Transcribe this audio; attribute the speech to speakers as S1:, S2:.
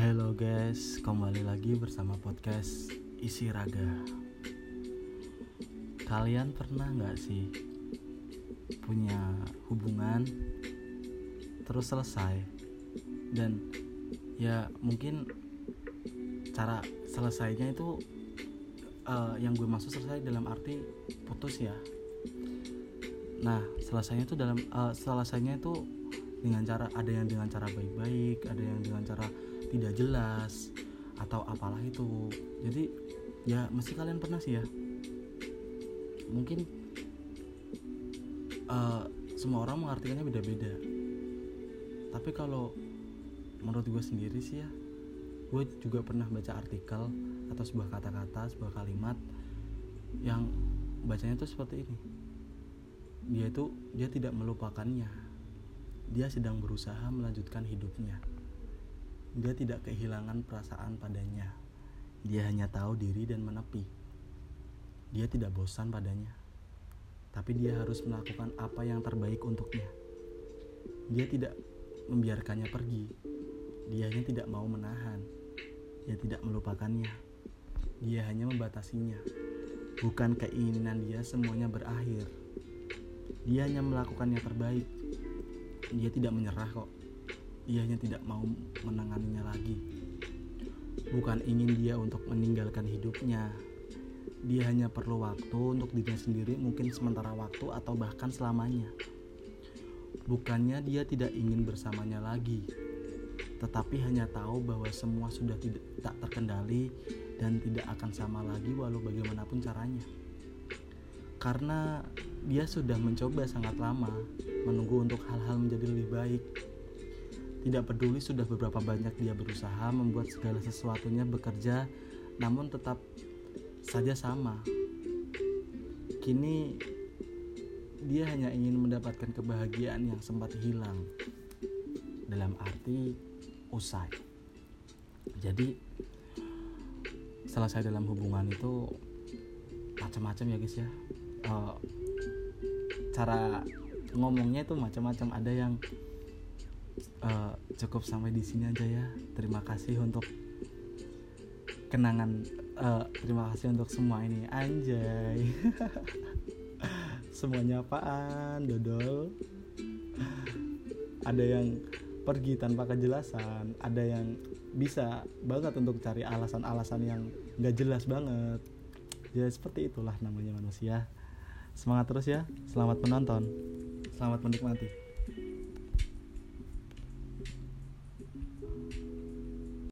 S1: Halo guys, kembali lagi bersama podcast Isi Raga. Kalian pernah nggak sih punya hubungan terus selesai dan ya mungkin cara selesainya itu uh, yang gue maksud selesai dalam arti putus ya. Nah selesainya itu dalam uh, selesainya itu dengan cara ada yang dengan cara baik-baik ada yang dengan cara tidak jelas atau apalah itu. Jadi ya mesti kalian pernah sih ya. Mungkin uh, semua orang mengartikannya beda-beda. Tapi kalau menurut gue sendiri sih ya gue juga pernah baca artikel atau sebuah kata-kata sebuah kalimat yang bacanya tuh seperti ini. Dia itu dia tidak melupakannya. Dia sedang berusaha melanjutkan hidupnya. Dia tidak kehilangan perasaan padanya. Dia hanya tahu diri dan menepi. Dia tidak bosan padanya. Tapi dia harus melakukan apa yang terbaik untuknya. Dia tidak membiarkannya pergi. Dia hanya tidak mau menahan. Dia tidak melupakannya. Dia hanya membatasinya. Bukan keinginan dia semuanya berakhir. Dia hanya melakukannya terbaik dia tidak menyerah kok dia hanya tidak mau menanganinya lagi. Bukan ingin dia untuk meninggalkan hidupnya. Dia hanya perlu waktu untuk dirinya sendiri mungkin sementara waktu atau bahkan selamanya. Bukannya dia tidak ingin bersamanya lagi tetapi hanya tahu bahwa semua sudah tidak tak terkendali dan tidak akan sama lagi walau bagaimanapun caranya. Karena dia sudah mencoba sangat lama menunggu untuk hal-hal menjadi lebih baik. Tidak peduli sudah beberapa banyak dia berusaha membuat segala sesuatunya bekerja, namun tetap saja sama. Kini dia hanya ingin mendapatkan kebahagiaan yang sempat hilang. Dalam arti usai. Jadi selesai dalam hubungan itu macam-macam ya guys ya. Uh, cara ngomongnya itu macam-macam ada yang uh, cukup sampai di sini aja ya. Terima kasih untuk kenangan uh, terima kasih untuk semua ini. Anjay. Semuanya apaan dodol? Ada yang pergi tanpa kejelasan ada yang bisa banget untuk cari alasan-alasan yang gak jelas banget. Ya seperti itulah namanya manusia. Semangat terus ya. Selamat menonton. Selamat menikmati.